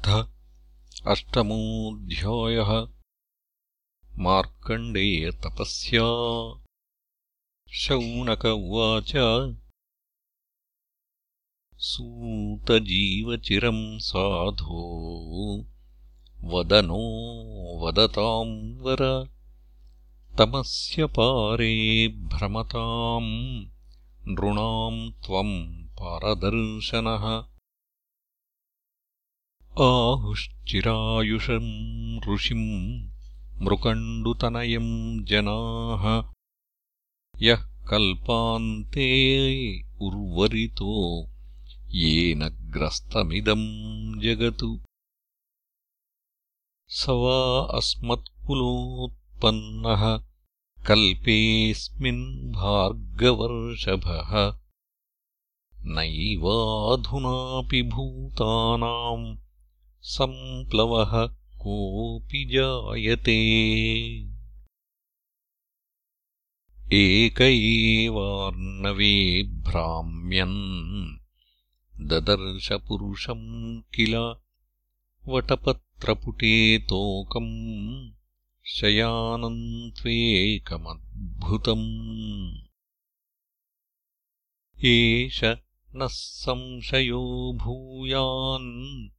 अथ अष्टमोऽध्यायः मार्कण्डेयतपस्या शौनक उवाच सूतजीवचिरम् साधो वदनो वदताम् वर तमस्य पारे भ्रमताम् नृणाम् त्वम् पारदर्शनः आहुश्चिरायुषम् ऋषिम् मृकण्डुतनयम् जनाः। यः कल्पान्ते उर्वरितो येन ग्रस्तमिदम् जगतु। स वा अस्मत्कुलोत्पन्नः कल्पेऽस्मिन् भार्गवर्षभः। नैवाधुनापि भूतानाम् सम्प्लवः कोऽपि जायते। एक एवार्णवे भ्राम्यन् ददर्शपुरुषम् किल वटपत्रपुटे तोकम् शयानम् त्वेकमद्भुतम् एष नः संशयो भूयान्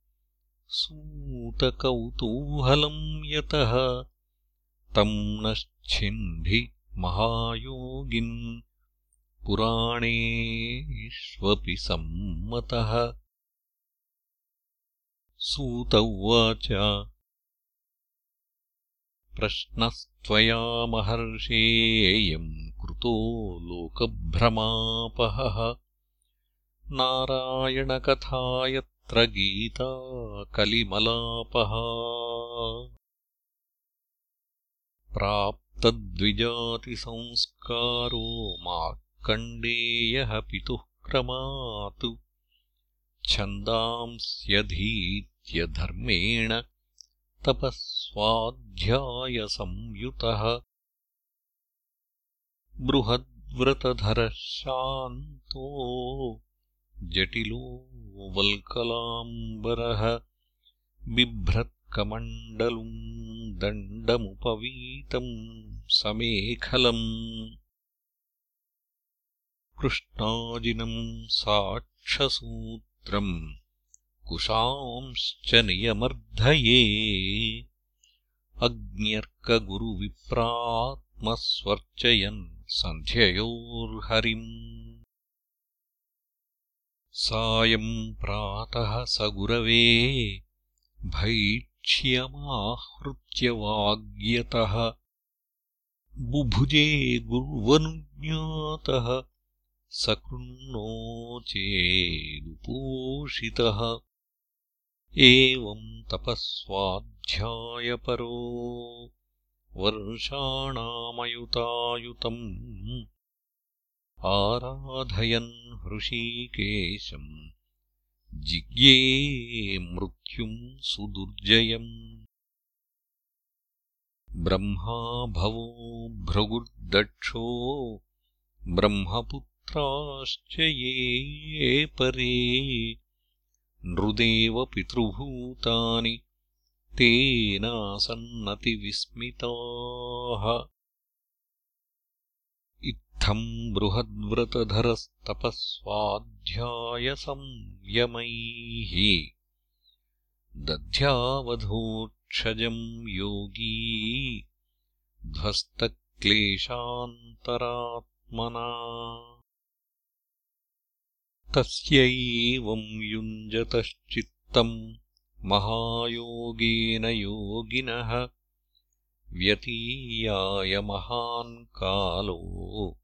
सूतकौतूहलम् यतः तम् नश्छिन्धि महायोगिन् पुराणेष्वपि सम्मतः। सूत उवाच प्रश्नस्त्वया महर्षेयम् कृतो लोकभ्रमापहः नारायणकथा गीता कलिमलापः। प्राप्तद्विजातिसंस्कारो मार्कण्डेयः पितुः क्रमात् छन्दांस्यधीत्य धर्मेण तपःस्वाध्यायसंयुतः। बृहद्व्रतधरः शान्तो जटिलो वल्कलाम्बरः बिभ्रत्कमण्डलुम् दण्डमुपवीतम् समेखलम्। कृष्णाजिनम् साक्षसूत्रम् कुशांश्च नियमर्धये। अग्न्यर्कगुरुविप्रात्मस्वर्चयन् सन्ध्ययोर्हरिम् सायम् प्रातः स गुरवे भैक्ष्यमाहृत्य वाग्यतः। बुभुजे गुर्वनुज्ञातः सकृन्नोचेदुपोषितः एवम् तपःस्वाध्यायपरो वर्षाणामयुतायुतम् आराधयन् हृषीकेशम् जिज्ञे मृत्युम् सुदुर्जयम्। ब्रह्मा भवो भृगुर्दक्षो ब्रह्मपुत्राश्च ये परे। नृदेवपितृभूतानि तेनासन्नतिविस्मिताः इत्थम् बृहद्व्रतधरस्तपःस्वाध्यायसंयमैः दध्यावधोक्षजम् योगी ध्वस्तक्लेशान्तरात्मना। तस्यैवम् युञ्जतश्चित्तम् महायोगेन योगिनः व्यतीयाय महान् कालो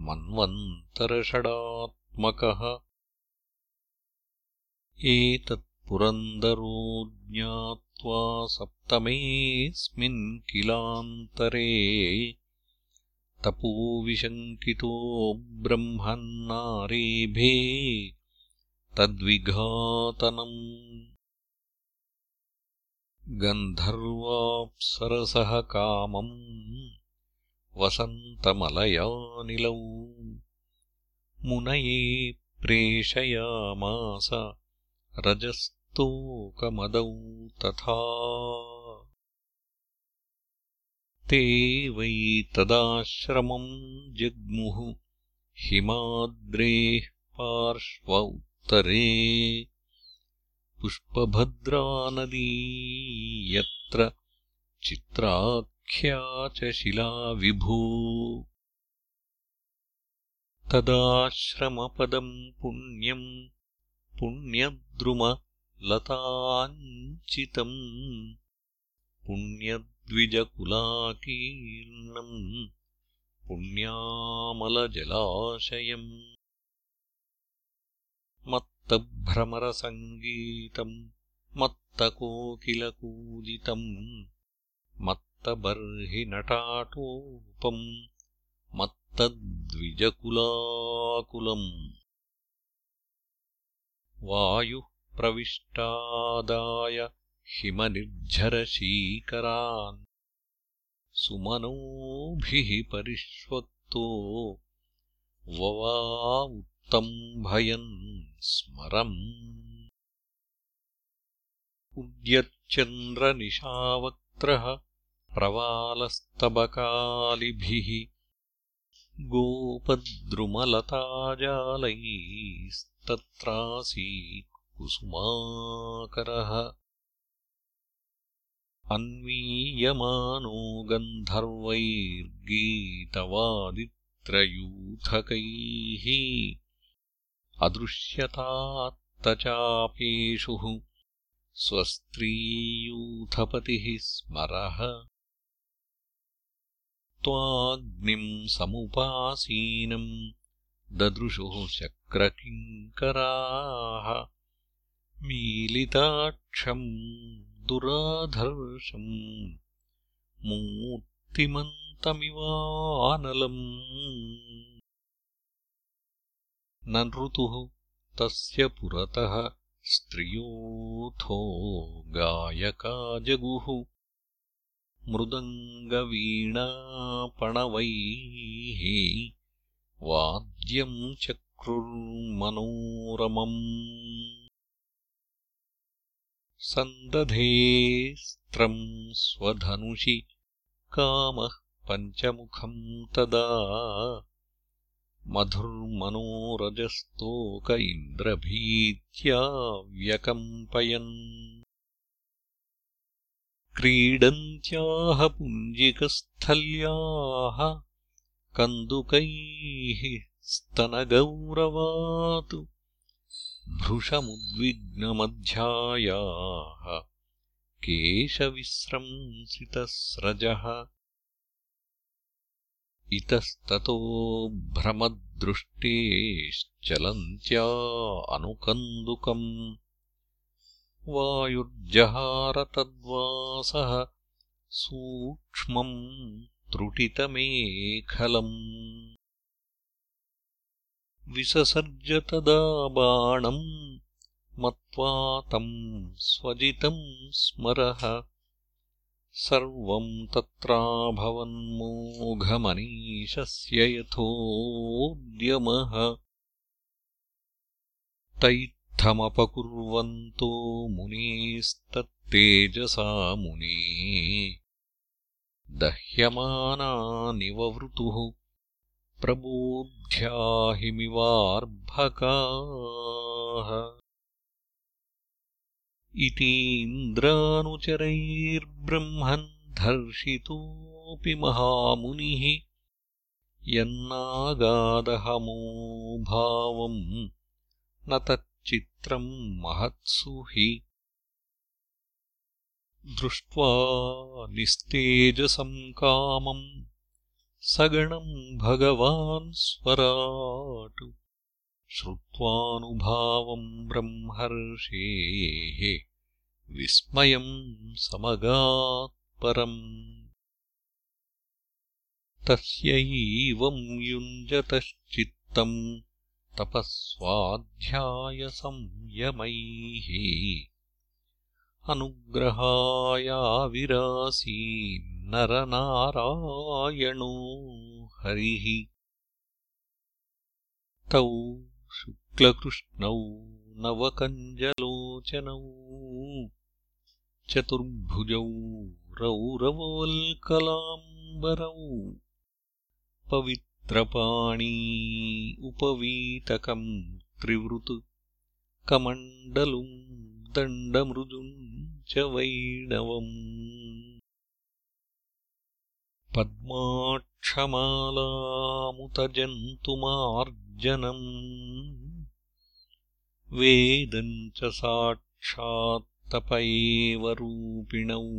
मन्वन्तरषडात्मकः। एतत्पुरन्दरो ज्ञात्वा सप्तमेऽस्मिन् किलान्तरे तपोविशङ्कितो ब्रह्मन्नारेभे तद्विघातनम्। गन्धर्वाप्सरसः कामम् वसन्तमलयानिलौ मुनये प्रेषयामास रजस्तोषितमानसः स्तोकमदौ तथा। ते वै तदाश्रमम् जग्मुः हिमाद्रेः पार्श्व उत्तरे। पुष्पभद्रानदी यत्र चित्राख्या च शिला विभू तदाश्रमपदम् पुण्यम् पुण्यद्रुमलताञ्चितम् पुण्यद्विजकुलाकीर्णम् पुण्यामलजलाशयम् मत्तभ्रमरसङ्गीतम् मत्तकोकिलकूजितम् मत्तबर्हिनटाटोपम् मत्तद्विजकुलाकुलम्। वायुः प्रविष्टादाय हिमनिर्झरशीकरान्। सुमनोभिः परिष्वक्तो ववा उत्तम्भयन् स्मरम्। उद्यच्चन्द्रनिशावक्त्रः प्रवालस्तबकालिभिः गोपद्रुमलताजालैस्तत्रासीत् कुसुमाकरः अन्वीयमानो गन्धर्वैर्गीतवादित्रयूथकैः अदृश्यतात्तचापेषुः स्वस्त्रीयूथपतिः स्मरः त्वाग्निम् समुपासीनम् ददृशुः शक्रकिङ्कराः मीलिताक्षम् दुराधर्षम् मूर्तिमन्तमिवानलम्। न ऋतुः तस्य पुरतः स्त्रियोऽथो गायका जगुः मृदङ्गवीणापणवैः वाद्यम् चक्रुर्मनोरमम्। सन्दधेऽस्त्रम् स्वधनुषि कामः पञ्चमुखम् तदा। मधुर्मनोरजस्तोक इन्द्रभीत्या व्यकम्पयन् क्रीडन्त्याः पुञ्जिकस्थल्याः कन्दुकैः स्तनगौरवात् भृशमुद्विग्नमध्यायाः केशविस्रंसितस्रजः इतस्ततो भ्रमदृष्टेश्चलन्त्या अनुकन्दुकम् वायुर्जहारतद्वासः सूक्ष्मम् त्रुटितमेखलम्। विससर्ज तदा बाणम् मत्वा तम् स्वजितम् स्मरः। सर्वम् तत्राभवन्मोघमनीशस्य यथोद्यमः तैत्थमपकुर्वन्तो मुनीस्तत्तेजसा मुने। दह्यमानानिववृतुः प्रबोध्याहिमिवार्भकाः। इतीन्द्रानुचरैर्ब्रह्मन् धर्षितोऽपि महामुनिः यन्नागादहमोभावम् न तच्चित्रम् महत्सु हि। दृष्ट्वा निस्तेजसम् कामम् सगणम् भगवान् स्वराट्। श्रुत्वानुभावम् ब्रह्मर्षेः विस्मयम् समगात्परम् तस्यैवम् युञ्जतश्चित्तम् तपःस्वाध्यायसंयमैः अनुग्रहायाविरासीन्नरनारायणो हरिः। तौ शुक्लकृष्णौ नवकञ्जलोचनौ चतुर्भुजौ रौरवल्कलाम्बरौ पवित्रपाणी उपवीतकम् त्रिवृत्। कमण्डलुम् दण्डमृजुम् च वैणवम्। पद्माक्षमालामुतजन्तुमार्जनम्। वेदम् च साक्षात्तप एव रूपिणौ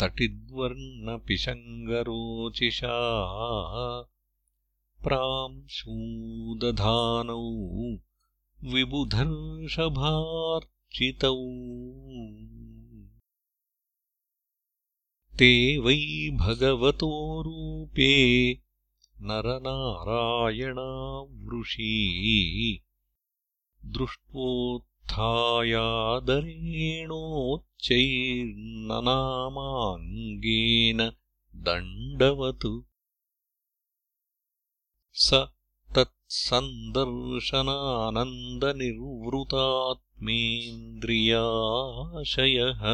तपत्तटिद्वर्णपिशङ्गरोचिषा प्रांशूदधानौ विबुधर्षभार्चितौ ते वै भगवतो रूपे नरनारायणावृषी दृष्ट्वोत्थायादरेणोच्चैर्ननामाङ्गेन दण्डवत् स तत्सन्दर्शनानन्दनिर्वृतात्मेन्द्रियाशयः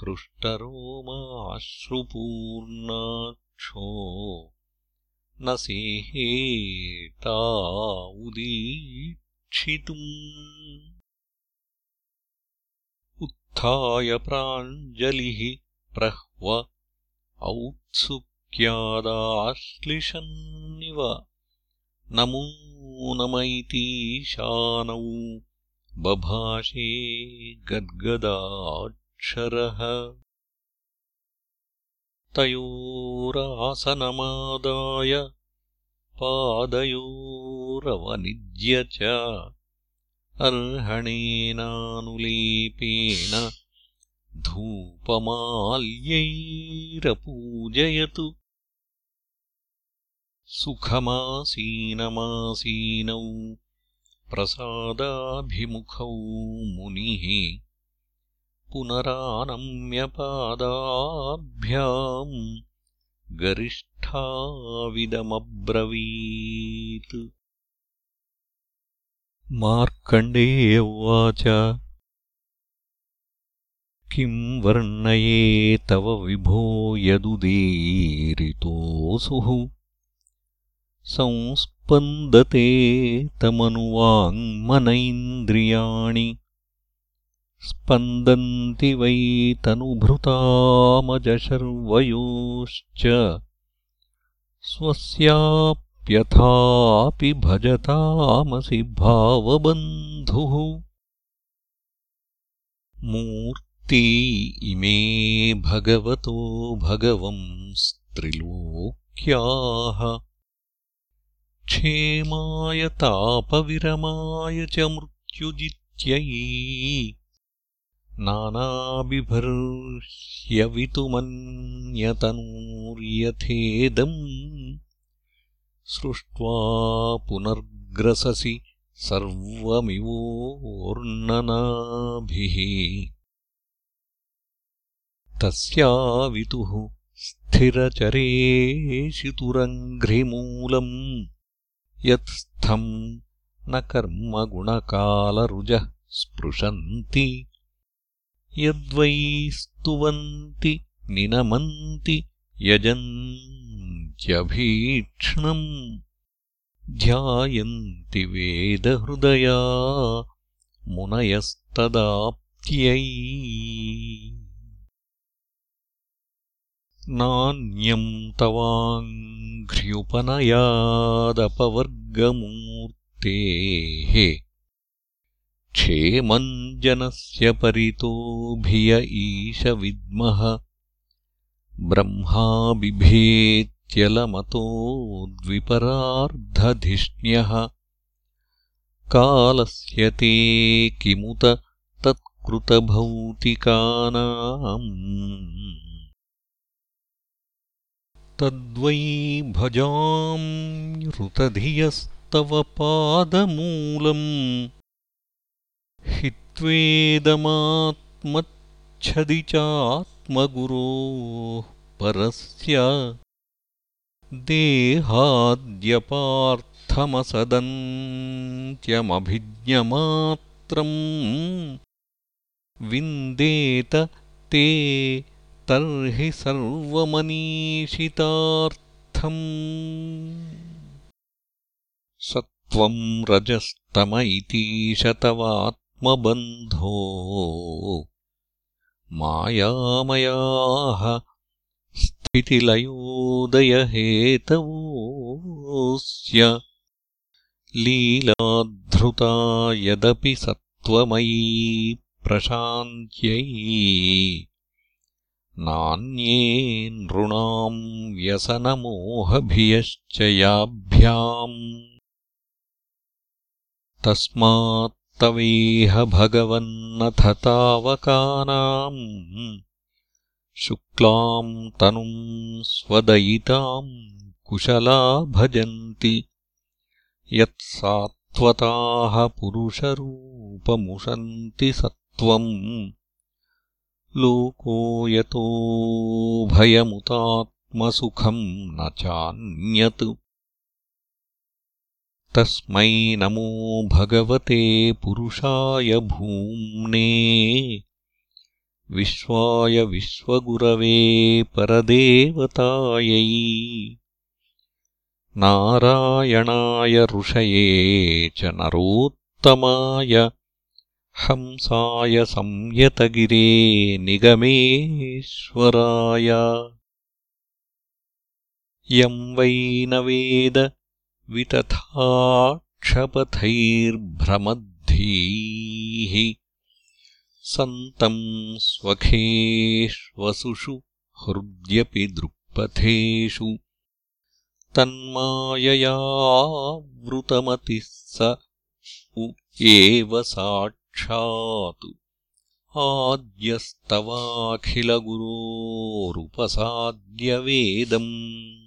हृष्टरोमाश्रुपूर्णाक्षो न सेहेता उदीक्षितुम् उत्थाय प्राञ्जलिः प्रह्व। औत्सुक्यादाश्लिषन्निव। नमो नम इतीशानौ बभाषे गद्गदाक्षरः। तयोरासनमादाय पादयोरवनिज्य च अर्हणेनानुलेपेन धूपमाल्यैरपूजयतु। सुखमासीनमासीनौ प्रसादाभिमुखौ मुनिः पुनरानम्यपादाभ्याम् गरिष्ठाविदमब्रवीत्। मार्कण्डेय उवाच किम् वर्णये तव विभो यदुदीरितोऽसुः? संस्पन्दते तमनुवाङ्मनैन्द्रियाणि स्पन्दन्ति वै तनुभृतामजशर्वयोश्च। स्वस्याप्यथापि भजतामसि भावबन्धुः। मूर्ती इमे भगवतो भगवंस्त्रिलोक्याः क्षेमाय तापविरमाय च मृत्युजित्यै नानाबिभर्ष्यवितुमन्यतनूर्यथेदम् सृष्ट्वा पुनर्ग्रससि सर्वमिवोर्णनाभिः तस्यावितुः स्थिरचरेशितुरङ्घ्रिमूलम् यत्स्थम् न कर्मगुणकालरुजः स्पृशन्ति यद्वै स्तुवन्ति निनमन्ति यजन्त्यभीक्ष्णम्। ध्यायन्ति वेदहृदया मुनयस्तदाप्त्यै। नान्यम् तवाङ्घ्र्युपनयादपवर्गमूर्तेः क्षेमम् जनस्य परितोभिय ईश विद्मः ब्रह्मा बिभेत्यलमतो द्विपरार्धधिष्ण्यः कालस्य ते किमुत तत्कृतभौतिकानाम् तद्वै भजाम्यृतधियस्तव पादमूलम् हित्वेदमात्मच्छदि चात्मगुरोः परस्य देहाद्यपार्थमसदन्त्यमभिज्ञमात्रम् विन्देत ते तर्हि सर्वमनीषितार्थम् सत्त्वम् रजस्तम इतीशतवात्मबन्धो मायामयाः स्थितिलयोदयहेतवोऽस्य लीलाद्धृता यदपि सत्त्वमयी प्रशान्त्यै नान्ये नृणाम् व्यसनमोहभियश्च याभ्याम् तस्मात्तवेह भगवन्नथ तावकानाम् शुक्लाम् तनुम् स्वदयिताम् कुशला भजन्ति। यत्सात्वताः पुरुषरूपमुशन्ति सत्त्वम्। लोको यतो भयमुतात्मसुखम् न चान्यत् तस्मै नमो भगवते पुरुषाय भूम्ने विश्वाय विश्वगुरवे परदेवतायै नारायणाय ऋषये च नरोत्तमाय हंसाय संयतगिरे निगमेश्वराय। यम् वै न वेद वितथाक्षपथैर्भ्रमद्धीः। सन्तम् स्वखेष्वसुषु हृद्यपि दृक्पथेषु। तन्माययावृतमतिः स उ एव साक्षात्। आद्यस्तवाखिलगुरोरुपसाद्यवेदम्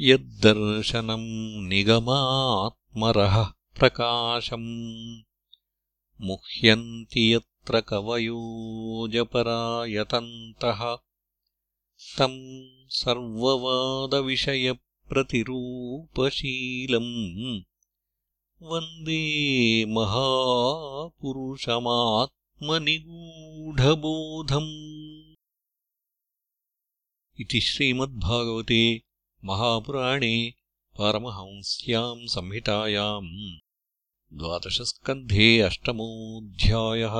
यद्दर्शनम् निगमात्मरः प्रकाशम् मुह्यन्ति यत्र कवयोजपरायतन्तः तम् सर्ववादविषयप्रतिरूपशीलम्। वन्दे महापुरुषमात्मनिगूढबोधम्। इति श्रीमद्भागवते महापुराणे पारमहंस्याम् संहितायाम् द्वादशस्कन्धे अष्टमोऽध्यायः